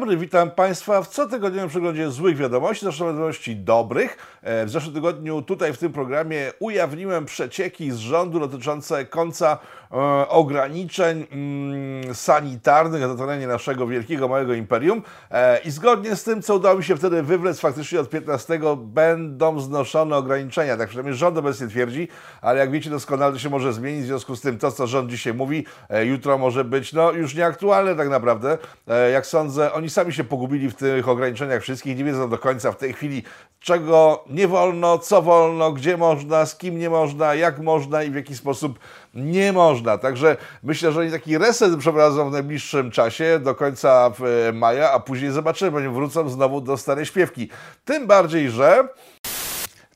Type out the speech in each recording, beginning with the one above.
Dobry, witam Państwa w cotygodniowym przeglądzie złych wiadomości, zresztą wiadomości dobrych. E, w zeszłym tygodniu tutaj w tym programie ujawniłem przecieki z rządu dotyczące końca ograniczeń mm, sanitarnych na terenie naszego wielkiego, małego imperium e, i zgodnie z tym, co udało mi się wtedy wywlec, faktycznie od 15 będą znoszone ograniczenia. Tak przynajmniej rząd obecnie twierdzi, ale jak wiecie doskonale to się może zmienić, w związku z tym to, co rząd dzisiaj mówi, e, jutro może być no, już nieaktualne tak naprawdę. E, jak sądzę, oni sami się pogubili w tych ograniczeniach wszystkich, nie wiedzą do końca w tej chwili, czego nie wolno, co wolno, gdzie można, z kim nie można, jak można i w jaki sposób nie można. Także myślę, że oni taki reset przeprowadzą w najbliższym czasie, do końca e, maja, a później zobaczymy, oni wrócą znowu do starej śpiewki. Tym bardziej, że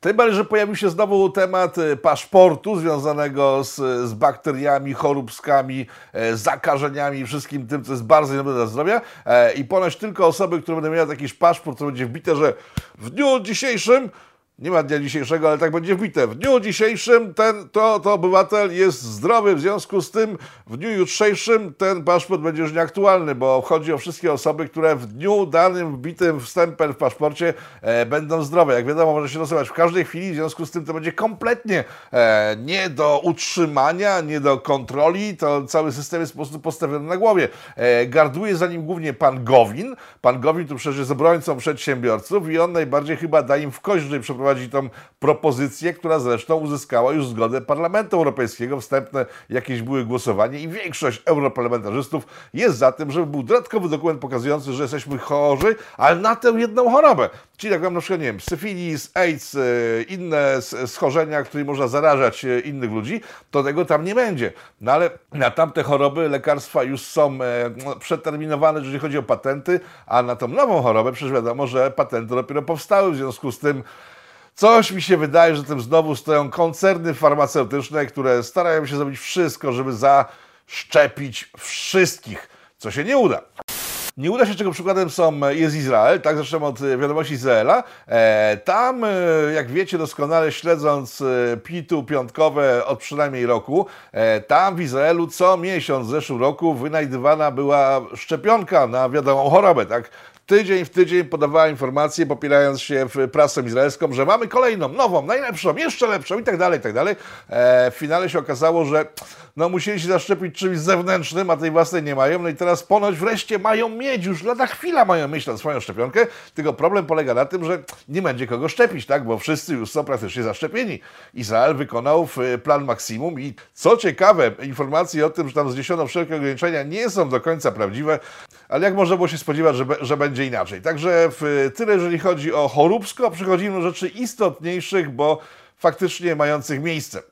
tym bardziej, że pojawił się znowu temat e, paszportu związanego z, z bakteriami, choróbskami, e, zakażeniami, wszystkim tym, co jest bardzo niedobre dla zdrowia. E, I ponoć tylko osoby, które będą miały jakiś paszport, to będzie wbite, że w dniu dzisiejszym nie ma dnia dzisiejszego, ale tak będzie wbite. W dniu dzisiejszym ten to, to obywatel jest zdrowy, w związku z tym w dniu jutrzejszym ten paszport będzie już nieaktualny, bo chodzi o wszystkie osoby, które w dniu danym wbitym wstępem w paszporcie e, będą zdrowe. Jak wiadomo, może się losować w każdej chwili, w związku z tym to będzie kompletnie e, nie do utrzymania, nie do kontroli. To cały system jest po prostu postawiony na głowie. E, garduje za nim głównie pan Gowin. Pan Gowin tu przecież jest obrońcą przedsiębiorców i on najbardziej chyba da im w kość, żeby wprowadzi tą propozycję, która zresztą uzyskała już zgodę Parlamentu Europejskiego. Wstępne jakieś były głosowanie i większość europarlamentarzystów jest za tym, żeby był dodatkowy dokument pokazujący, że jesteśmy chorzy, ale na tę jedną chorobę. Czyli jak mam na przykład, nie wiem, syfilis, AIDS, e, inne schorzenia, którymi można zarażać e, innych ludzi, to tego tam nie będzie. No ale na tamte choroby lekarstwa już są e, no, przeterminowane, jeżeli chodzi o patenty, a na tą nową chorobę przecież wiadomo, że patenty dopiero powstały, w związku z tym Coś mi się wydaje, że tym znowu stoją koncerny farmaceutyczne, które starają się zrobić wszystko, żeby zaszczepić wszystkich, co się nie uda. Nie uda się, czego przykładem są, jest Izrael, tak zresztą od wiadomości Izraela. E, tam, e, jak wiecie doskonale, śledząc e, pitu piątkowe od przynajmniej roku, e, tam w Izraelu co miesiąc w zeszłym roku wynajdywana była szczepionka na wiadomą chorobę, tak? Tydzień w tydzień podawała informacje, popierając się w prasę izraelską, że mamy kolejną, nową, najlepszą, jeszcze lepszą i tak dalej, i tak dalej. E, w finale się okazało, że no musieli się zaszczepić czymś zewnętrznym, a tej własnej nie mają. No i teraz ponoć wreszcie mają mieć, już lada chwila mają mieć na swoją szczepionkę, tylko problem polega na tym, że nie będzie kogo szczepić, tak, bo wszyscy już są praktycznie zaszczepieni. Izrael wykonał plan maksimum i co ciekawe, informacje o tym, że tam zniesiono wszelkie ograniczenia nie są do końca prawdziwe, ale jak można było się spodziewać, że, że będzie inaczej. Także tyle, jeżeli chodzi o choróbsko, przechodzimy do rzeczy istotniejszych, bo faktycznie mających miejsce.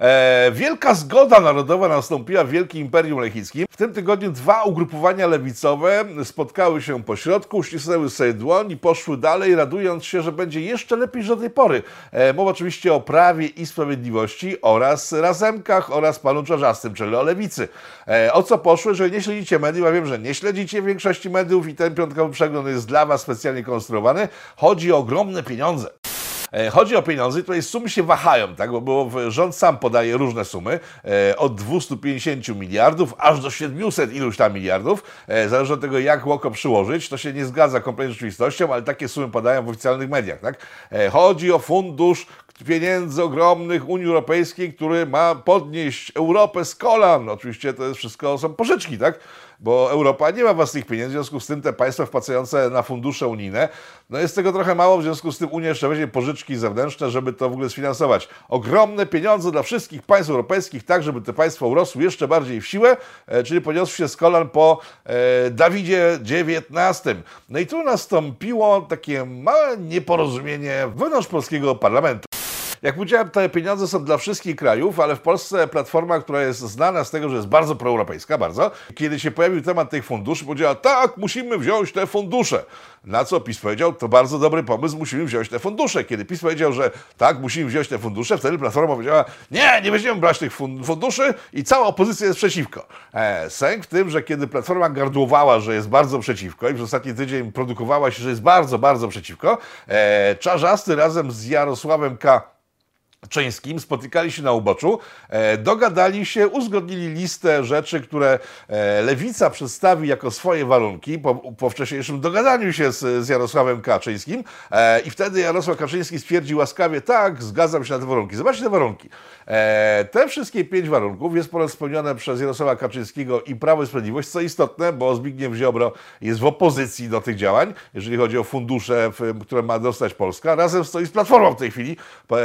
E, wielka zgoda narodowa nastąpiła w Wielkim Imperium Lechickim. W tym tygodniu dwa ugrupowania lewicowe spotkały się po środku, uścisnęły sobie dłoń i poszły dalej, radując się, że będzie jeszcze lepiej niż do tej pory. E, mowa oczywiście o Prawie i Sprawiedliwości oraz Razemkach oraz panu Czarzastym, czyli o lewicy. E, o co poszły? Jeżeli nie śledzicie mediów, a wiem, że nie śledzicie większości mediów i ten piątkowy przegląd jest dla was specjalnie konstruowany, chodzi o ogromne pieniądze. E, chodzi o pieniądze, tutaj sumy się wahają, tak? bo, bo rząd sam podaje różne sumy, e, od 250 miliardów aż do 700 iluś tam miliardów, e, zależy od tego, jak łoko przyłożyć, to się nie zgadza kompletnie z rzeczywistością, ale takie sumy padają w oficjalnych mediach. Tak? Chodzi o fundusz pieniędzy ogromnych Unii Europejskiej, który ma podnieść Europę z kolan. Oczywiście to jest wszystko są pożyczki, tak? bo Europa nie ma własnych pieniędzy, w związku z tym te państwa wpłacające na fundusze unijne, no jest tego trochę mało, w związku z tym Unia jeszcze weźmie pożyczki zewnętrzne, żeby to w ogóle sfinansować. Ogromne pieniądze dla wszystkich państw europejskich, tak żeby te państwa urosły jeszcze bardziej w siłę, e, czyli podniosły się z kolan po e, Dawidzie XIX. No i tu nastąpiło takie małe nieporozumienie wewnątrz polskiego parlamentu. Jak powiedziałem, te pieniądze są dla wszystkich krajów, ale w Polsce Platforma, która jest znana z tego, że jest bardzo proeuropejska, bardzo, kiedy się pojawił temat tych funduszy, powiedziała, tak, musimy wziąć te fundusze. Na co PiS powiedział, to bardzo dobry pomysł, musimy wziąć te fundusze. Kiedy PiS powiedział, że tak, musimy wziąć te fundusze, wtedy Platforma powiedziała, nie, nie weźmiemy brać tych funduszy i cała opozycja jest przeciwko. E, sęk w tym, że kiedy Platforma gardłowała, że jest bardzo przeciwko i przez ostatni tydzień produkowała się, że jest bardzo, bardzo przeciwko, e, Czarzasty razem z Jarosławem K Kaczyńskim, spotykali się na uboczu, e, dogadali się, uzgodnili listę rzeczy, które e, Lewica przedstawi jako swoje warunki po, po wcześniejszym dogadaniu się z, z Jarosławem Kaczyńskim e, i wtedy Jarosław Kaczyński stwierdził łaskawie, tak, zgadzam się na te warunki. Zobaczcie te warunki. Te wszystkie pięć warunków jest ponad spełnione przez Jarosława Kaczyńskiego i Prawo i Sprawiedliwość, co istotne, bo Zbigniew Ziobro jest w opozycji do tych działań, jeżeli chodzi o fundusze, które ma dostać Polska. Razem stoi z Platformą w tej chwili, po,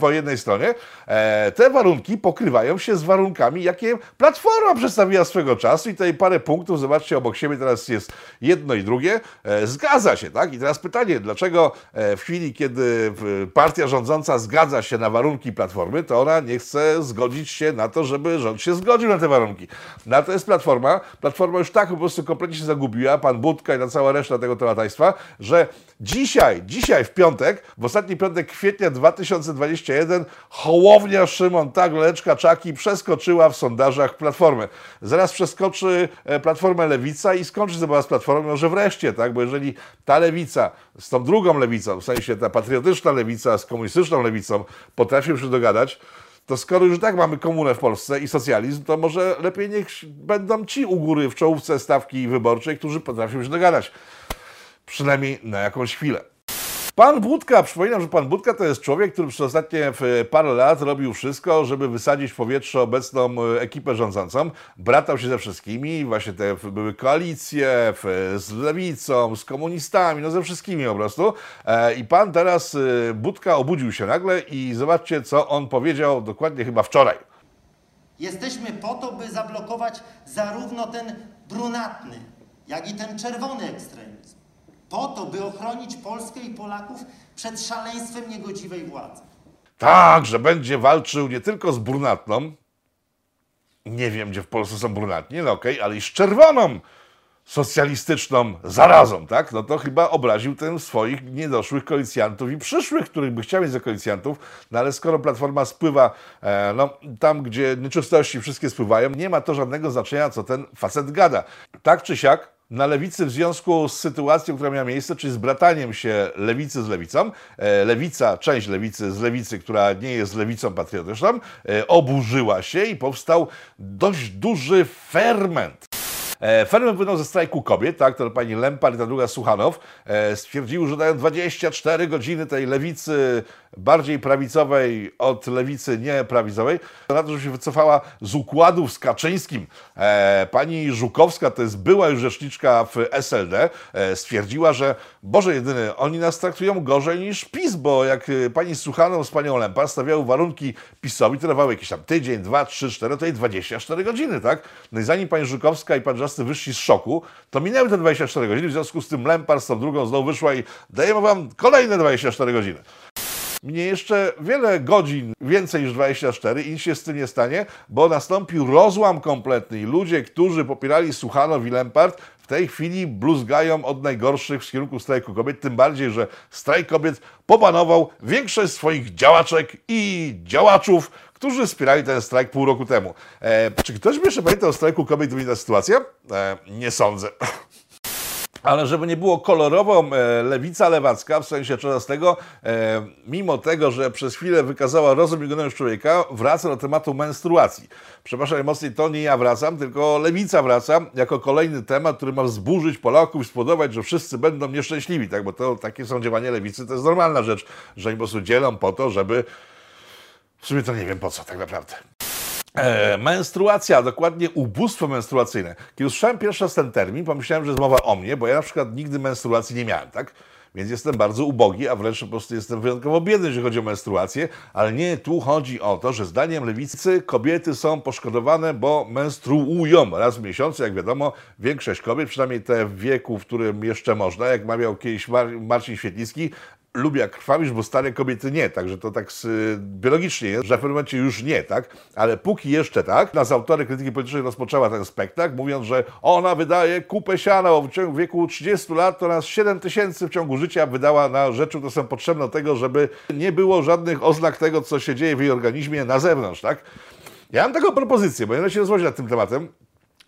po jednej stronie. E, te warunki pokrywają się z warunkami, jakie Platforma przedstawiła swego czasu i tutaj parę punktów, zobaczcie, obok siebie teraz jest jedno i drugie. E, zgadza się, tak? I teraz pytanie, dlaczego e, w chwili, kiedy partia rządząca zgadza się na warunki Platformy, to ona nie chce zgodzić się na to, żeby rząd się zgodził na te warunki. Na to jest Platforma. Platforma już tak po prostu kompletnie się zagubiła, pan Budka i na cała reszta tego tematajstwa, że dzisiaj, dzisiaj w piątek, w ostatni piątek kwietnia 2021 Hołownia Szymon Tagleczka Czaki przeskoczyła w sondażach Platformy. Zaraz przeskoczy e, Platformę Lewica i skończy zabawa z Platformą, może wreszcie, tak? Bo jeżeli ta lewica z tą drugą lewicą, w sensie ta patriotyczna lewica z komunistyczną lewicą potrafi się dogadać, to skoro już tak mamy komunę w Polsce i socjalizm, to może lepiej niech będą ci u góry w czołówce stawki wyborczej, którzy potrafią się dogadać. Przynajmniej na jakąś chwilę. Pan Budka, przypominam, że pan Budka to jest człowiek, który przez ostatnie parę lat robił wszystko, żeby wysadzić w powietrze obecną e, ekipę rządzącą. Bratał się ze wszystkimi, właśnie te były koalicje z lewicą, z komunistami, no ze wszystkimi po prostu. E, I pan teraz, e, Budka, obudził się nagle i zobaczcie, co on powiedział dokładnie chyba wczoraj. Jesteśmy po to, by zablokować zarówno ten brunatny, jak i ten czerwony ekstremizm po to, by ochronić Polskę i Polaków przed szaleństwem niegodziwej władzy. Tak, że będzie walczył nie tylko z brunatną, nie wiem, gdzie w Polsce są brunatni, no okej, okay, ale i z czerwoną socjalistyczną zarazą, tak? No to chyba obraził ten swoich niedoszłych koalicjantów i przyszłych, których by chciał mieć za koalicjantów, no ale skoro Platforma spływa e, no, tam, gdzie nieczystości wszystkie spływają, nie ma to żadnego znaczenia, co ten facet gada. Tak czy siak, na lewicy w związku z sytuacją, która miała miejsce, czyli z brataniem się lewicy z lewicą. E, lewica, część lewicy z lewicy, która nie jest lewicą patriotyczną, e, oburzyła się i powstał dość duży ferment. E, Ferment płynął ze strajku kobiet, tak, to pani Lempar i ta druga Suchanow stwierdziły, że dają 24 godziny tej lewicy bardziej prawicowej od lewicy nieprawicowej, na to, że się wycofała z układów z Kaczyńskim. E, pani Żukowska, to jest była już rzeczniczka w SLD, stwierdziła, że Boże jedyny, oni nas traktują gorzej niż PiS, bo jak pani Suchanow z panią Lempar stawiały warunki PiSowi, to dawały jakieś tam tydzień, dwa, trzy, cztery, to i 24 godziny, tak? No i zanim pani Żukowska i pan Justy wyszli z szoku, to minęły te 24 godziny, w związku z tym Lempar z tą drugą znowu wyszła i dajemy wam kolejne 24 godziny. Mnie jeszcze wiele godzin, więcej niż 24 i nic się z tym nie stanie, bo nastąpił rozłam kompletny i ludzie, którzy popierali Suchanow i Lempart, w tej chwili bluzgają od najgorszych w kierunku strajku kobiet, tym bardziej, że strajk kobiet popanował większość swoich działaczek i działaczów, którzy wspierali ten strajk pół roku temu. E, czy ktoś jeszcze pamiętał o strajku kobiet, gdyby ta sytuacja? E, nie sądzę. Ale żeby nie było kolorowo, e, lewica lewacka, w sensie tego, e, mimo tego, że przez chwilę wykazała rozum i godność człowieka, wraca do tematu menstruacji. Przepraszam najmocniej, to nie ja wracam, tylko lewica wraca jako kolejny temat, który ma wzburzyć Polaków i spowodować, że wszyscy będą nieszczęśliwi, tak? bo to takie są działania lewicy, to jest normalna rzecz, że oni po prostu dzielą po to, żeby w sumie to nie wiem po co tak naprawdę. E, menstruacja, dokładnie ubóstwo menstruacyjne. Kiedy usłyszałem pierwszy raz ten termin, pomyślałem, że jest mowa o mnie, bo ja na przykład nigdy menstruacji nie miałem, tak? Więc jestem bardzo ubogi, a wręcz po prostu jestem wyjątkowo biedny, jeżeli chodzi o menstruację, ale nie tu chodzi o to, że zdaniem lewicy kobiety są poszkodowane, bo menstruują raz w miesiącu. Jak wiadomo, większość kobiet, przynajmniej te w wieku, w którym jeszcze można, jak mawiał kiedyś Mar Marcin Świetlicki, lubię jak krwawisz, bo stare kobiety nie, także to tak y, biologicznie jest, że w pewnym momencie już nie, tak? Ale póki jeszcze tak, nas autory krytyki politycznej rozpoczęła ten spektakl, mówiąc, że ona wydaje kupę siana, bo w ciągu wieku 30 lat to nas 7 tysięcy w ciągu życia wydała na rzeczy, które są potrzebne do tego, żeby nie było żadnych oznak tego, co się dzieje w jej organizmie na zewnątrz, tak? Ja mam taką propozycję, bo ja się rozwodzić nad tym tematem.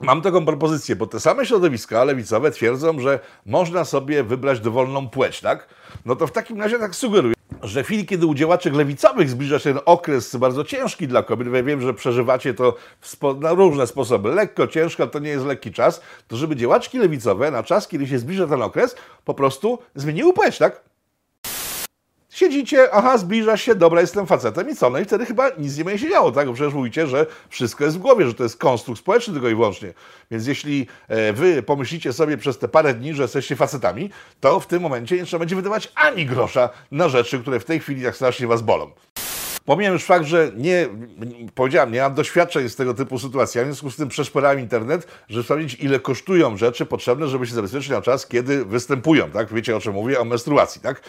Mam taką propozycję, bo te same środowiska lewicowe twierdzą, że można sobie wybrać dowolną płeć, tak? No to w takim razie tak sugeruję. że w chwili, kiedy u działaczy lewicowych zbliża się ten okres bardzo ciężki dla kobiet, ja wiem, że przeżywacie to na różne sposoby, lekko, ciężko, to nie jest lekki czas, to żeby działaczki lewicowe na czas, kiedy się zbliża ten okres, po prostu zmieniły płeć, tak? Siedzicie, aha, zbliża się, dobra, jestem facetem i co? No i wtedy chyba nic nie będzie się działo, tak? Bo przecież mówicie, że wszystko jest w głowie, że to jest konstrukt społeczny tylko i wyłącznie. Więc jeśli e, wy pomyślicie sobie przez te parę dni, że jesteście facetami, to w tym momencie nie trzeba będzie wydawać ani grosza na rzeczy, które w tej chwili tak strasznie was bolą. Pomijam już fakt, że nie, powiedziałem, nie mam doświadczeń z tego typu sytuacjami, w związku z tym przeszperałem internet, żeby sprawdzić, ile kosztują rzeczy potrzebne, żeby się zabezpieczyć na czas, kiedy występują, tak? Wiecie, o czym mówię? O menstruacji, tak?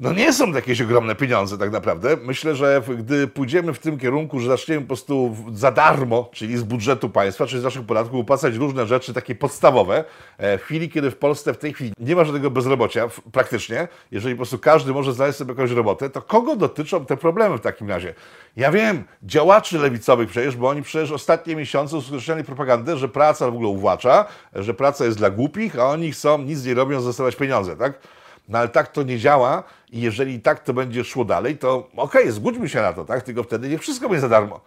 No nie są to jakieś ogromne pieniądze tak naprawdę. Myślę, że gdy pójdziemy w tym kierunku, że zaczniemy po prostu za darmo, czyli z budżetu państwa, czyli z naszych podatków opłacać różne rzeczy takie podstawowe, e, w chwili, kiedy w Polsce w tej chwili nie ma żadnego bezrobocia praktycznie, jeżeli po prostu każdy może znaleźć sobie jakąś robotę, to kogo dotyczą te problemy w takim razie? Ja wiem, działaczy lewicowych przecież, bo oni przecież ostatnie miesiące uskuteczniali propagandę, że praca w ogóle uwłacza, że praca jest dla głupich, a oni chcą, nic nie robią, zostawać pieniądze, tak? No ale tak to nie działa i jeżeli tak to będzie szło dalej, to okej, okay, zgódźmy się na to, tak? Tylko wtedy nie wszystko będzie za darmo.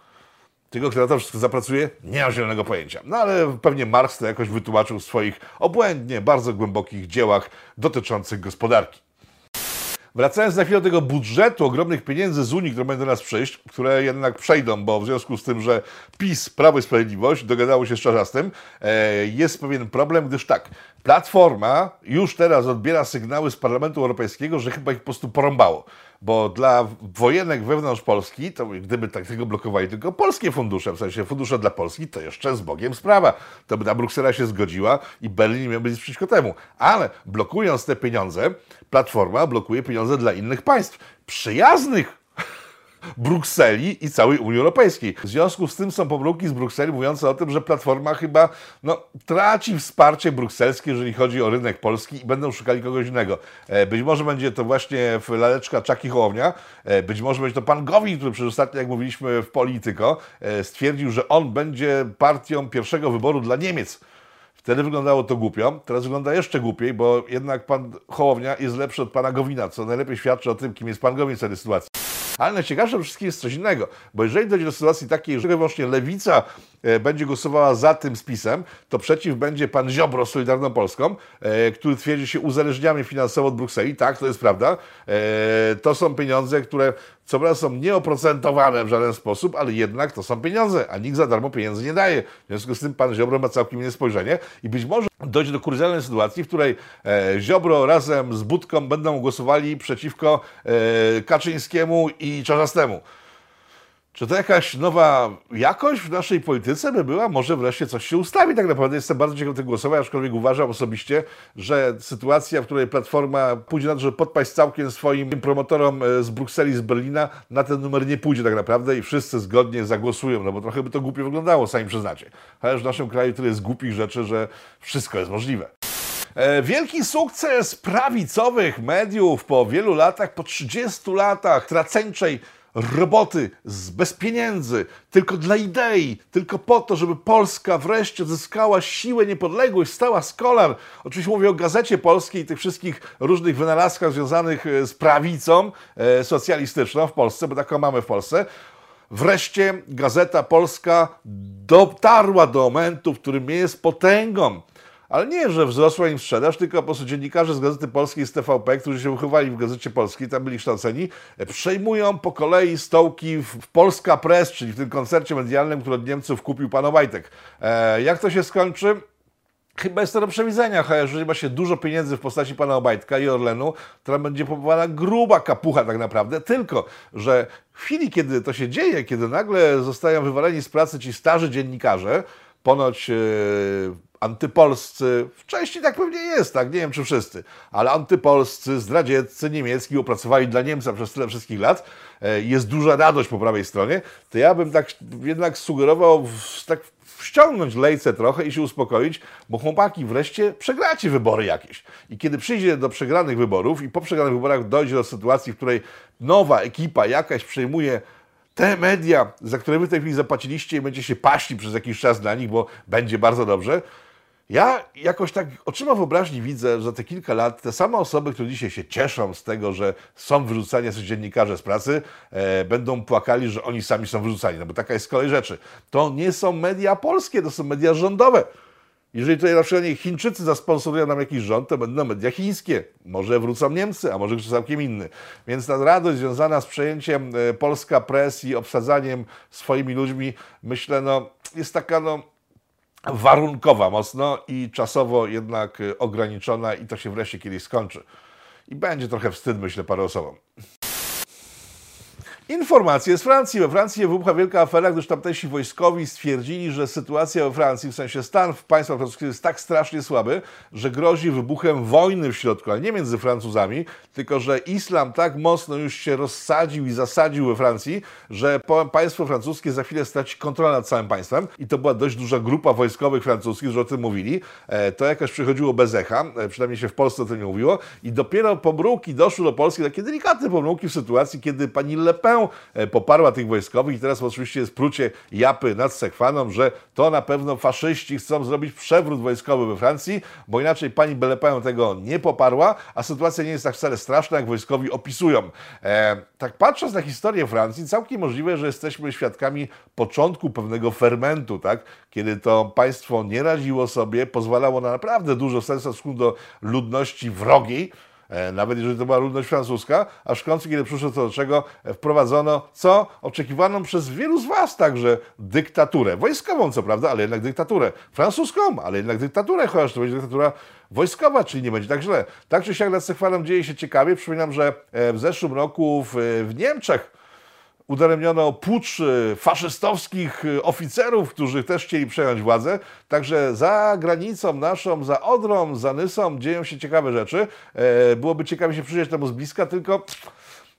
Tylko kto na to wszystko zapracuje, nie ma zielonego pojęcia. No ale pewnie Marx to jakoś wytłumaczył w swoich obłędnie bardzo głębokich dziełach dotyczących gospodarki. Wracając na chwilę do tego budżetu ogromnych pieniędzy z Unii, które będą nas przyjść, które jednak przejdą, bo w związku z tym, że PiS, Prawo i Sprawiedliwość dogadało się z Czarzastym, e, jest pewien problem, gdyż tak, Platforma już teraz odbiera sygnały z Parlamentu Europejskiego, że chyba ich po prostu porąbało bo dla wojenek wewnątrz Polski, to gdyby tak tego blokowali tylko polskie fundusze, w sensie fundusze dla Polski, to jeszcze z Bogiem sprawa. To by ta Bruksela się zgodziła i Berlin nie miał być przeciwko temu. Ale blokując te pieniądze, Platforma blokuje pieniądze dla innych państw, przyjaznych Brukseli i całej Unii Europejskiej. W związku z tym są pomruki z Brukseli mówiące o tym, że Platforma chyba no, traci wsparcie brukselskie, jeżeli chodzi o rynek polski i będą szukali kogoś innego. E, być może będzie to właśnie laleczka Czaki Hołownia, e, być może będzie to pan Gowin, który przez ostatnio, jak mówiliśmy w Polityko, e, stwierdził, że on będzie partią pierwszego wyboru dla Niemiec. Wtedy wyglądało to głupio, teraz wygląda jeszcze głupiej, bo jednak pan Hołownia jest lepszy od pana Gowina, co najlepiej świadczy o tym, kim jest pan Gowin w tej sytuacji. Ale najciekawsze wszystkim jest coś innego, bo jeżeli dojdzie do sytuacji takiej, że wyłącznie lewica e, będzie głosowała za tym spisem, to przeciw będzie pan Ziobro z Solidarną Polską, e, który twierdzi się uzależniamy finansowo od Brukseli. Tak, to jest prawda. E, to są pieniądze, które co prawda są nieoprocentowane w żaden sposób, ale jednak to są pieniądze, a nikt za darmo pieniędzy nie daje. W związku z tym pan Ziobro ma całkiem inne spojrzenie i być może dojdzie do kuriozalnej sytuacji, w której e, Ziobro razem z Budką będą głosowali przeciwko e, Kaczyńskiemu i Czarzastemu. Czy to jakaś nowa jakość w naszej polityce by była? Może wreszcie coś się ustawi. Tak naprawdę jestem bardzo ciekaw tego głosowania, aczkolwiek uważam osobiście, że sytuacja, w której Platforma pójdzie na to, żeby podpaść całkiem swoim promotorom e, z Brukseli, z Berlina, na ten numer nie pójdzie tak naprawdę i wszyscy zgodnie zagłosują, no bo trochę by to głupio wyglądało, sami przyznacie. Ale w naszym kraju tyle jest głupich rzeczy, że wszystko jest możliwe. E, wielki sukces prawicowych mediów po wielu latach, po 30 latach traceńczej roboty z, bez pieniędzy, tylko dla idei, tylko po to, żeby Polska wreszcie odzyskała siłę, niepodległość, stała z kolan. Oczywiście mówię o Gazecie Polskiej i tych wszystkich różnych wynalazkach związanych e, z prawicą e, socjalistyczną w Polsce, bo taką mamy w Polsce. Wreszcie Gazeta Polska dotarła do momentu, w którym jest potęgą ale nie, że wzrosła im sprzedaż, tylko po prostu dziennikarze z Gazety Polskiej, z TVP, którzy się wychowali w Gazecie Polskiej, tam byli kształceni, przejmują po kolei stołki w Polska Press, czyli w tym koncercie medialnym, który od Niemców kupił pan Obajtek. E, jak to się skończy? Chyba jest to do przewidzenia, jeżeli ma się dużo pieniędzy w postaci pana Obajtka i Orlenu, to będzie powołana gruba kapucha tak naprawdę, tylko że w chwili, kiedy to się dzieje, kiedy nagle zostają wywaleni z pracy ci starzy dziennikarze, ponoć e, antypolscy, w części tak pewnie jest, tak, nie wiem czy wszyscy, ale antypolscy, zdradzieccy, niemiecki opracowali dla Niemca przez tyle wszystkich lat, e, jest duża radość po prawej stronie, to ja bym tak jednak sugerował tak ściągnąć lejce trochę i się uspokoić, bo chłopaki wreszcie przegracie wybory jakieś. I kiedy przyjdzie do przegranych wyborów i po przegranych wyborach dojdzie do sytuacji, w której nowa ekipa jakaś przejmuje te media, za które wy w tej chwili zapłaciliście i będziecie się paści przez jakiś czas dla nich, bo będzie bardzo dobrze, Ja jakoś tak oczyma wyobraźni widzę, że te kilka lat te same osoby, które dzisiaj się cieszą z tego, że są wyrzucani jacyś dziennikarze z pracy, e, będą płakali, że oni sami są wyrzucani. No bo taka jest kolej rzeczy. To nie są media polskie, to są media rządowe. Jeżeli tutaj na przykład Chińczycy zasponsorują nam jakiś rząd, to będą media chińskie. Może wrócą Niemcy, a może ktoś całkiem inny. Więc ta radość związana z przejęciem e, Polska Press i obsadzaniem swoimi ludźmi, myślę, no, jest taka, no, warunkowa mocno i czasowo jednak e, ograniczona i to się wreszcie kiedyś skończy. I będzie trochę wstyd, myślę, parę osobom. Informacje z Francji. We Francji wybuchła wielka afera, gdyż tamtejsi wojskowi stwierdzili, że sytuacja we Francji, w sensie stan w państwach francuskich jest tak strasznie słaby, że grozi wybuchem wojny w środku, ale nie między Francuzami, tylko że islam tak mocno już się rozsadził i zasadził we Francji, że państwo francuskie za chwilę straci kontrolę nad całym państwem i to była dość duża grupa wojskowych francuskich, że o tym mówili. E, to jakoś przychodziło bez echa, e, przynajmniej się w Polsce o tym nie mówiło i dopiero pomruki doszły do Polski, takie delikatne pomruki w sytuacji, kiedy pani Le Pen E, poparła tych wojskowych i teraz oczywiście jest prucie japy nad Sekwaną, że to na pewno faszyści chcą zrobić przewrót wojskowy we Francji, bo inaczej pani Belepain tego nie poparła, a sytuacja nie jest tak wcale straszna, jak wojskowi opisują. E, tak patrząc na historię Francji, całkiem możliwe, że jesteśmy świadkami początku pewnego fermentu, tak? kiedy to państwo nie radziło sobie, pozwalało na naprawdę dużo sensu do ludności wrogiej, nawet jeżeli to była ludność francuska, aż w kiedy przyszło to do czego, e, wprowadzono co? Oczekiwaną przez wielu z Was także dyktaturę. Wojskową, co prawda, ale jednak dyktaturę. Francuską, ale jednak dyktaturę, chociaż to będzie dyktatura wojskowa, czyli nie będzie tak źle. Tak czy siak nad Sekwanem dzieje się ciekawie. Przypominam, że e, w zeszłym roku w, w Niemczech udaremniono pucz y, faszystowskich y, oficerów, którzy też chcieli przejąć władzę. Także za granicą naszą, za Odrą, za Nysą dzieją się ciekawe rzeczy. E, byłoby ciekawie się przyjrzeć temu z bliska, tylko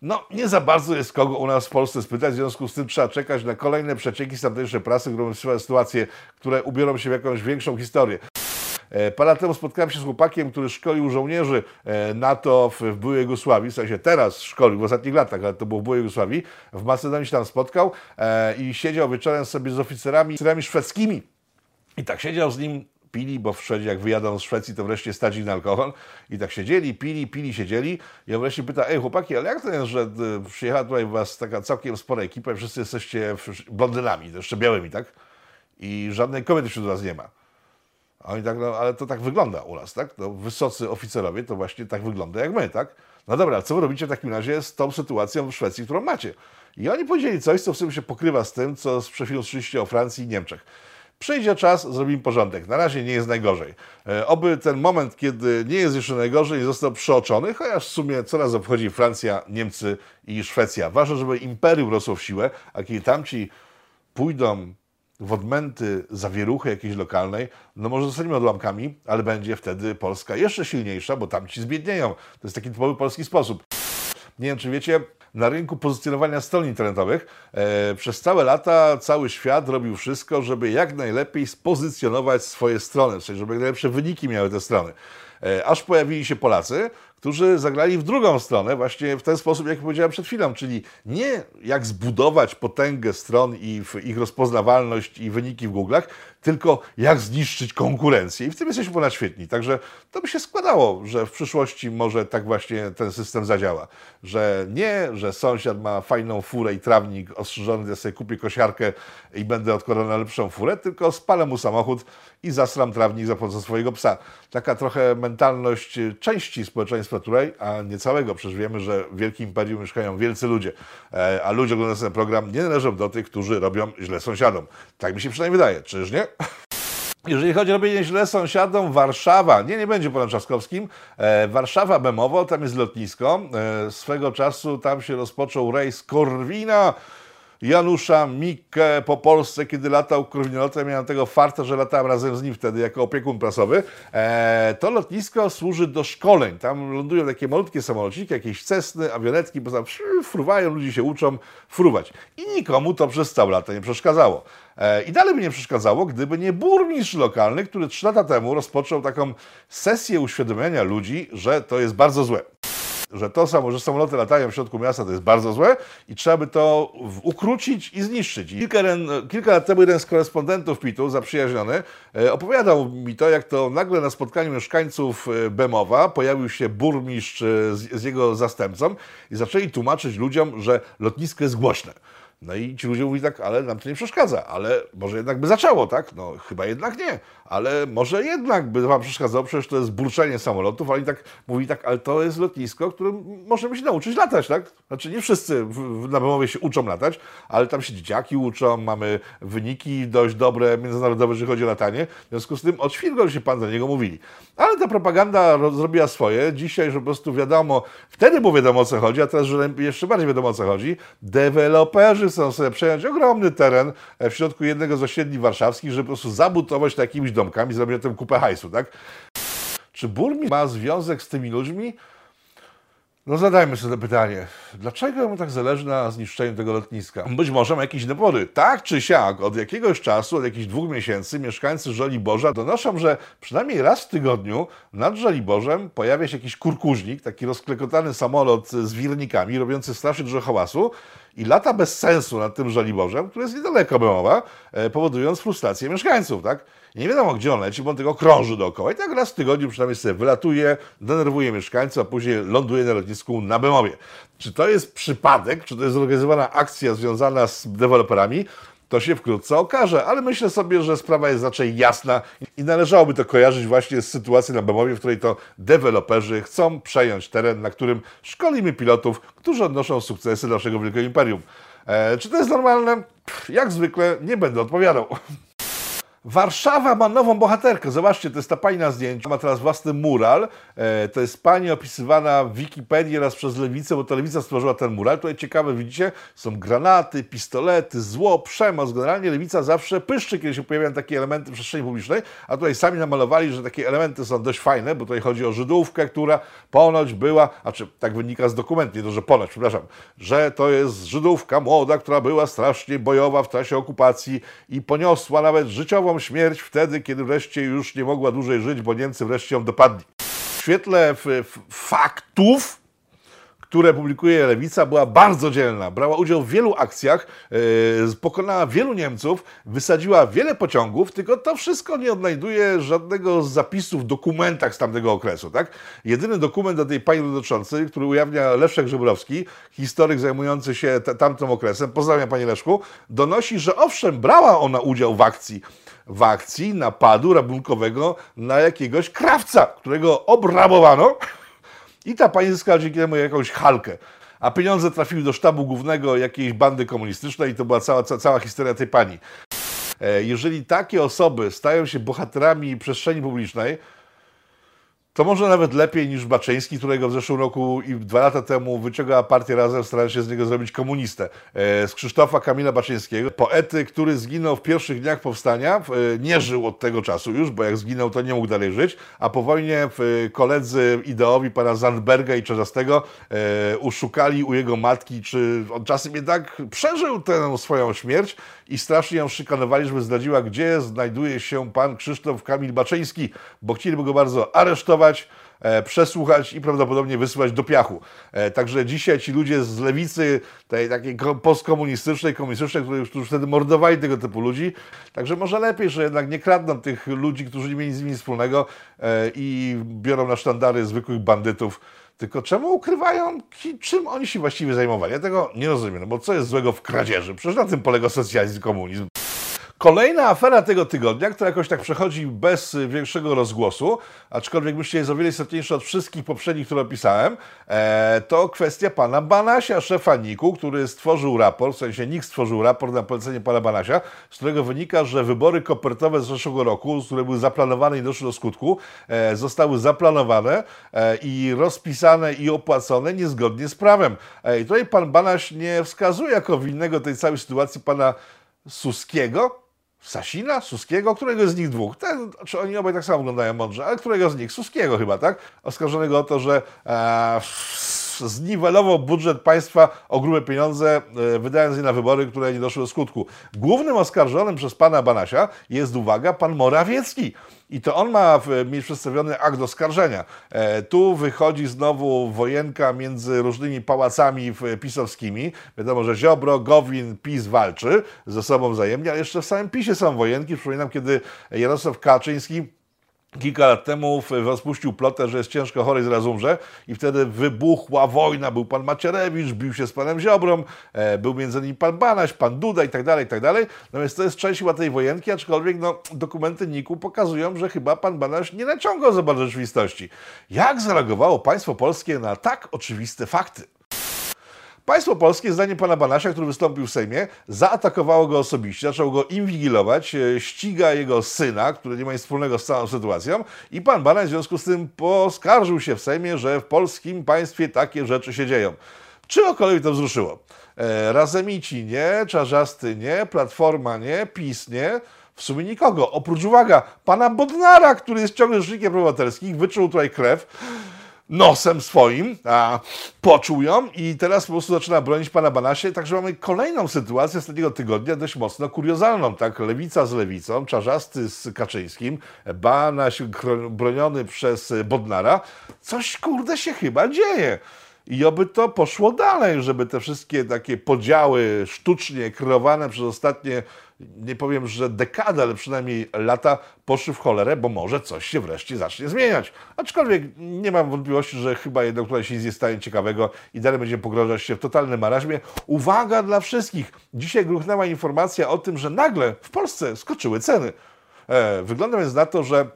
no, nie za bardzo jest kogo u nas w Polsce spytać, w związku z tym trzeba czekać na kolejne przecieki z tamtejszej prasy, które sytuacje, które ubiorą się w jakąś większą historię. E, parę lat temu spotkałem się z chłopakiem, który szkolił żołnierzy e, NATO w, w byłej Jugosławii, w sensie teraz szkolił w ostatnich latach, ale to było w byłej Jugosławii. W Macedonii się tam spotkał e, i siedział wieczorem sobie z oficerami, oficerami szwedzkimi. I tak siedział z nim pili, bo w Szwecji, jak wyjadą z Szwecji, to wreszcie stać ich na alkohol. I tak siedzieli, pili, pili, siedzieli. I on wreszcie pyta, ej chłopaki, ale jak to jest, że przyjechała tutaj was taka całkiem spora ekipa i wszyscy jesteście blondynami, jeszcze białymi, tak? I żadnej kobiety wśród was nie ma. A oni tak, no ale to tak wygląda u nas, tak? No, wysocy oficerowie to właśnie tak wygląda jak my, tak? No dobra, co wy robicie w takim razie z tą sytuacją w Szwecji, którą macie? I oni powiedzieli coś, co w sumie się pokrywa z tym, co przed chwilą słyszeliście o Francji i Niemczech. Przyjdzie czas, zrobimy porządek. Na razie nie jest najgorzej. E, oby ten moment, kiedy nie jest jeszcze najgorzej, został przeoczony, chociaż w sumie coraz obchodzi Francja, Niemcy i Szwecja. Ważne, żeby imperium rosło w siłę, a kiedy tamci pójdą w odmęty zawieruchy jakiejś lokalnej, no może zostaniemy odłamkami, ale będzie wtedy Polska jeszcze silniejsza, bo tam ci zbiednieją. To jest taki typowy polski sposób. Nie wiem, czy wiecie, na rynku pozycjonowania stron internetowych e, przez całe lata cały świat robił wszystko, żeby jak najlepiej spozycjonować swoje strony, czyli żeby najlepsze wyniki miały te strony. E, aż pojawili się Polacy, którzy zagrali w drugą stronę, właśnie w ten sposób, jak powiedziałem przed chwilą, czyli nie jak zbudować potęgę stron i ich rozpoznawalność i wyniki w Google'ach, tylko jak zniszczyć konkurencję. I w tym jesteśmy ponad świetni. Także to by się składało, że w przyszłości może tak właśnie ten system zadziała. Że nie, że sąsiad ma fajną furę i trawnik ostrzyżony, ja sobie kupię kosiarkę i będę odkładał na lepszą furę, tylko spalę mu samochód i zasram trawnik za pomocą swojego psa. Taka trochę mentalność części społeczeństwa tutaj, a nie całego. Przecież wiemy, że w Wielkim Imperium mieszkają wielcy ludzie, e, a ludzie oglądający ten program nie należą do tych, którzy robią źle sąsiadom. Tak mi się przynajmniej wydaje, czyż nie? Jeżeli chodzi o robienie źle sąsiadom, Warszawa, nie, nie będzie po Trzaskowskim, e, Warszawa Bemowo, tam jest lotnisko, e, swego czasu tam się rozpoczął rejs Korwina, Janusza Mikke po Polsce, kiedy latał korwiniolotem. Miałem tego farta, że latałem razem z nim wtedy jako opiekun prasowy. E, to lotnisko służy do szkoleń. Tam lądują takie malutkie samolociki, jakieś cesny, awionetki, bo tam fruwają, ludzie się uczą fruwać. I nikomu to przez całe lata nie przeszkadzało. E, I dalej by nie przeszkadzało, gdyby nie burmistrz lokalny, który trzy lata temu rozpoczął taką sesję uświadomienia ludzi, że to jest bardzo złe. Że to samo, że samoloty latają w środku miasta, to jest bardzo złe i trzeba by to ukrócić i zniszczyć. I Kilka, kilka lat temu jeden z korespondentów PIT-u, zaprzyjaźniony, e, opowiadał mi to, jak to nagle na spotkaniu mieszkańców e, Bemowa pojawił się burmistrz e, z, z jego zastępcą i zaczęli tłumaczyć ludziom, że lotnisko jest głośne. No i ci ludzie mówili tak, ale nam to nie przeszkadza, ale może jednak by zaczęło, tak? No chyba jednak nie, ale może jednak by wam przeszkadzało, przecież to jest burczenie samolotów, ale oni tak mówi tak, ale to jest lotnisko, którym możemy się nauczyć latać, tak? Znaczy nie wszyscy na Bemowie się uczą latać, ale tam się dzieciaki uczą, mamy wyniki dość dobre, międzynarodowe, jeżeli chodzi o latanie, w związku z tym odświlgał się pan do niego mówili. Ale ta propaganda zrobiła swoje, dzisiaj, że po prostu wiadomo, wtedy było wiadomo o co chodzi, a teraz, że jeszcze bardziej wiadomo o co chodzi, deweloperzy chcą sobie przejąć ogromny teren e, w środku jednego z osiedli warszawskich, żeby po prostu zabudować to jakimiś domkami, zrobić na tym kupę hajsu, tak? Czy burmistrz ma związek z tymi ludźmi? No zadajmy sobie to pytanie. Dlaczego mu tak zależy na zniszczeniu tego lotniska? Być może ma jakieś powody. Tak czy siak, od jakiegoś czasu, od jakichś dwóch miesięcy mieszkańcy Żoliborza donoszą, że przynajmniej raz w tygodniu nad Żoliborzem pojawia się jakiś kurkuźnik, taki rozklekotany samolot z wirnikami, robiący strasznie dużo hałasu i lata bez sensu nad tym Żoliborzem, który jest niedaleko Bemowa, e, powodując frustrację mieszkańców, tak? I nie wiadomo, gdzie on leci, bo on tylko krąży dookoła. I tak raz w tygodniu przynajmniej sobie wylatuje, denerwuje mieszkańców, a później ląduje na lotnisku na Bemowie. Czy to jest przypadek, czy to jest zorganizowana akcja związana z deweloperami? To się wkrótce okaże, ale myślę sobie, że sprawa jest raczej jasna i należałoby to kojarzyć właśnie z sytuacją na Bemowie, w której to deweloperzy chcą przejąć teren, na którym szkolimy pilotów, którzy odnoszą sukcesy naszego wielkiego imperium. E, czy to jest normalne? Pff, jak zwykle nie będę odpowiadał. Warszawa ma nową bohaterkę. Zobaczcie, to jest ta pani na zdjęciu. Ma teraz własny mural. E, to jest pani opisywana w Wikipedii raz przez Lewicę, bo to Lewica stworzyła ten mural. Tutaj ciekawe, widzicie, są granaty, pistolety, zło, przemoc. Generalnie Lewica zawsze pyszczy, kiedy się pojawiają takie elementy w przestrzeni publicznej, a tutaj sami namalowali, że takie elementy są dość fajne, bo tutaj chodzi o Żydówkę, która ponoć była, a czy tak wynika z dokumentu, nie to, że ponoć, przepraszam, że to jest Żydówka młoda, która była strasznie bojowa w czasie okupacji i poniosła nawet życiową śmierć wtedy, kiedy wreszcie już nie mogła dłużej żyć, bo Niemcy wreszcie ją dopadli. W świetle faktów, które publikuje Lewica, była bardzo dzielna. Brała udział w wielu akcjach, yy, pokonała wielu Niemców, wysadziła wiele pociągów, tylko to wszystko nie odnajduje żadnego z zapisów w dokumentach z tamtego okresu. Tak? Jedyny dokument do tej pani dotyczący, który ujawnia Leszek Żebrowski, historyk zajmujący się tamtym okresem, pozdrawiam Panie Leszku, donosi, że owszem, brała ona udział w akcji, w akcji napadu rabunkowego na jakiegoś krawca, którego obrabowano i ta pani zyskała dzięki temu jakąś halkę. A pieniądze trafiły do sztabu głównego jakiejś bandy komunistycznej i to była cała, ca, cała historia tej pani. E, Jeżeli takie osoby stają się bohaterami przestrzeni publicznej, to może nawet lepiej niż Baczyński, którego w zeszłym roku i dwa lata temu wyciągała partię razem, starając się z niego zrobić komunistę. E, Z Krzysztofa Kamila Baczyńskiego, poety, który zginął w pierwszych dniach powstania, e, nie żył od tego czasu już, bo jak zginął, to nie mógł dalej żyć, a po wojnie e, koledzy ideowi pana Zandberga i Czerzastego uszukali u jego matki, czy on czasem jednak przeżył tę swoją śmierć i strasznie ją szykanowali, żeby zdradziła, gdzie znajduje się pan Krzysztof Kamil Baczyński, bo chcieliby go bardzo aresztować, e, przesłuchać i prawdopodobnie wysłać do piachu. E, Także dzisiaj ci ludzie z lewicy, tej takiej ko- postkomunistycznej, komunistycznej, którzy, którzy wtedy mordowali tego typu ludzi, także może lepiej, że jednak nie kradną tych ludzi, którzy nie mieli z nimi wspólnego e, i biorą na sztandary zwykłych bandytów. Tylko czemu ukrywają, czym oni się właściwie zajmowali? Ja tego nie rozumiem, no bo co jest złego w kradzieży? Przecież na tym polega socjalizm komunizm. Kolejna afera tego tygodnia, która jakoś tak przechodzi bez y, większego rozgłosu, aczkolwiek myślę, jest o wiele istotniejsza od wszystkich poprzednich, które opisałem, e, to kwestia pana Banasia, szefa NIK-u, który stworzył raport, w sensie NIK stworzył raport na polecenie pana Banasia, z którego wynika, że wybory kopertowe z zeszłego roku, które były zaplanowane i doszły do skutku, e, zostały zaplanowane e, i rozpisane i opłacone niezgodnie z prawem. I tutaj pan Banaś nie wskazuje jako winnego tej całej sytuacji pana Suskiego, Sasina, Suskiego, którego z nich dwóch, ten, czy oni obaj tak samo wyglądają mądrze, ale którego z nich, Suskiego chyba, tak? Oskarżonego o to, że e, zniwelował budżet państwa o grube pieniądze, e, wydając je na wybory, które nie doszły do skutku. Głównym oskarżonym przez pana Banasia jest, uwaga, pan Morawiecki. I to on ma mieć przedstawiony akt oskarżenia. E, tu wychodzi znowu wojenka między różnymi pałacami pisowskimi. Wiadomo, że Ziobro, Gowin, PiS walczy ze sobą wzajemnie, ale jeszcze w samym PiSie są wojenki. Przypominam, kiedy Jarosław Kaczyński kilka lat temu rozpuścił plotę, że jest ciężko chory i zaraz umrze i wtedy wybuchła wojna. Był pan Macierewicz, bił się z panem Ziobrą, e, był między innymi pan Banaś, pan Duda i tak dalej, i tak dalej. Natomiast to jest część chyba tej wojenki, aczkolwiek no, dokumenty NIK-u pokazują, że chyba pan Banaś nie naciągał za bardzo rzeczywistości. Jak zareagowało państwo polskie na tak oczywiste fakty? Państwo polskie, zdaniem pana Banasia, który wystąpił w Sejmie, zaatakowało go osobiście, zaczął go inwigilować, e, ściga jego syna, który nie ma nic wspólnego z całą sytuacją i pan Banaś w związku z tym poskarżył się w Sejmie, że w polskim państwie takie rzeczy się dzieją. Czy kogokolwiek to wzruszyło? E, Razemici nie, Czarzasty nie, Platforma nie, PiS nie, w sumie nikogo. Oprócz, uwaga, pana Bodnara, który jest ciągle rzecznikiem obywatelskich, wyczuł tutaj krew nosem swoim, a poczuł ją i teraz po prostu zaczyna bronić pana Banasie. Także mamy kolejną sytuację z ostatniego tygodnia, dość mocno kuriozalną. Tak, lewica z lewicą, czarzasty z Kaczyńskim, Banaś broniony przez Bodnara. Coś kurde się chyba dzieje. I oby to poszło dalej, żeby te wszystkie takie podziały sztucznie kreowane przez ostatnie, nie powiem, że dekady, ale przynajmniej lata poszły w cholerę, bo może coś się wreszcie zacznie zmieniać. Aczkolwiek nie mam wątpliwości, że chyba jednak tutaj się nic nie stanie ciekawego i dalej będziemy pogrążać się w totalnym maraźmie. Uwaga dla wszystkich! Dzisiaj gruchnęła informacja o tym, że nagle w Polsce skoczyły ceny. E, wygląda więc na to, że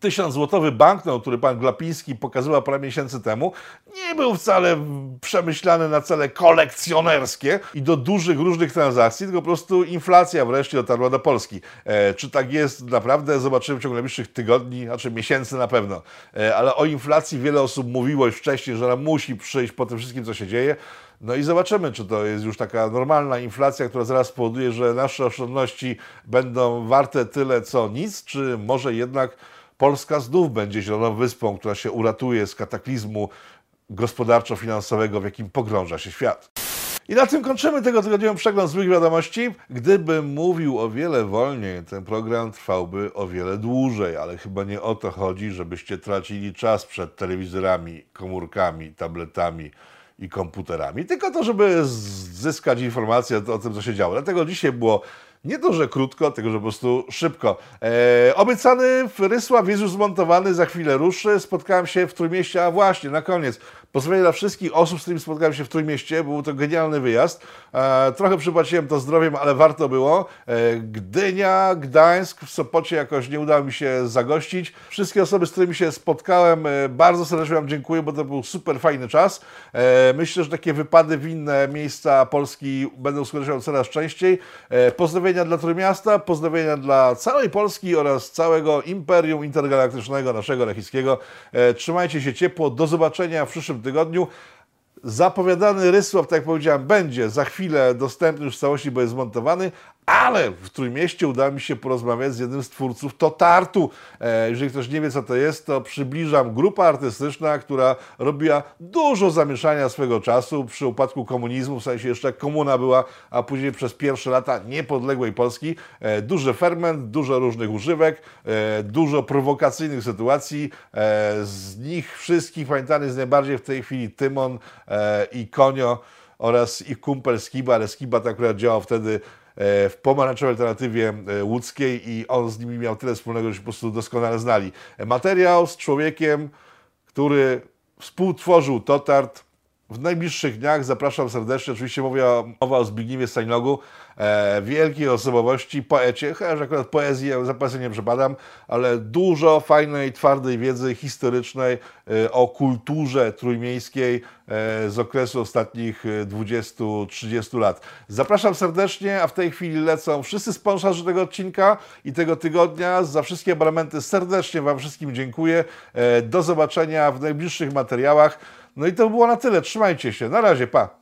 Tysiąc złotowy banknot, który pan Glapiński pokazywał parę miesięcy temu, nie był wcale przemyślany na cele kolekcjonerskie i do dużych różnych transakcji, tylko po prostu inflacja wreszcie dotarła do Polski. E, czy tak jest naprawdę? Zobaczymy w ciągu najbliższych tygodni, znaczy miesięcy na pewno. E, ale o inflacji wiele osób mówiło już wcześniej, że ona musi przyjść po tym wszystkim, co się dzieje. No i zobaczymy, czy to jest już taka normalna inflacja, która zaraz spowoduje, że nasze oszczędności będą warte tyle, co nic, czy może jednak Polska znów będzie zieloną wyspą, która się uratuje z kataklizmu gospodarczo-finansowego, w jakim pogrąża się świat. I na tym kończymy tego tygodniowy przegląd złych wiadomości. Gdybym mówił o wiele wolniej, ten program trwałby o wiele dłużej, ale chyba nie o to chodzi, żebyście tracili czas przed telewizorami, komórkami, tabletami i komputerami, tylko to, żeby zyskać informacje o tym, co się działo. Dlatego dzisiaj było nie to, że krótko, tylko że po prostu szybko. E, obiecany Rysław już zmontowany, za chwilę ruszy. Spotkałem się w Trójmieście, a właśnie, na koniec. Pozdrowienia dla wszystkich osób, z którymi spotkałem się w Trójmieście. Był to genialny wyjazd. E, trochę przypłaciłem to zdrowiem, ale warto było. E, Gdynia, Gdańsk, w Sopocie jakoś nie udało mi się zagościć. Wszystkie osoby, z którymi się spotkałem, e, bardzo serdecznie Wam dziękuję, bo to był super fajny czas. E, myślę, że takie wypady w inne miejsca Polski będą składały coraz częściej. E, pozdrowienia dla Trójmiasta, pozdrowienia dla całej Polski oraz całego Imperium Intergalaktycznego, naszego lechickiego. E, trzymajcie się ciepło. Do zobaczenia w przyszłym tygodniu. Zapowiadany Rysław, tak jak powiedziałem, będzie za chwilę dostępny już w całości, bo jest zmontowany, ale w Trójmieście udało mi się porozmawiać z jednym z twórców Totartu. E, jeżeli ktoś nie wie, co to jest, to przybliżam. Grupa artystyczna, która robiła dużo zamieszania swego czasu przy upadku komunizmu, w sensie jeszcze komuna była, a później przez pierwsze lata niepodległej Polski. E, duży ferment, dużo różnych używek, e, dużo prowokacyjnych sytuacji. Z nich wszystkich pamiętany jest najbardziej w tej chwili Tymon i Konio oraz ich kumpel Skiba, ale Skiba tak akurat działał wtedy w pomarańczowej alternatywie e, łódzkiej i on z nimi miał tyle wspólnego, że się po prostu doskonale znali. E, materiał z człowiekiem, który współtworzył Totart. W najbliższych dniach zapraszam serdecznie. Oczywiście mówię mowa o Zbigniewie Stańlogu, e, wielkiej osobowości, poecie, chociaż akurat poezję zapasy nie przepadam, ale dużo fajnej, twardej wiedzy historycznej e, o kulturze trójmiejskiej e, z okresu ostatnich 20-30 lat. Zapraszam serdecznie, a w tej chwili lecą wszyscy sponsorzy tego odcinka i tego tygodnia. Za wszystkie abonamenty serdecznie Wam wszystkim dziękuję. Do zobaczenia w najbliższych materiałach. No i to było na tyle. Trzymajcie się. Na razie, pa.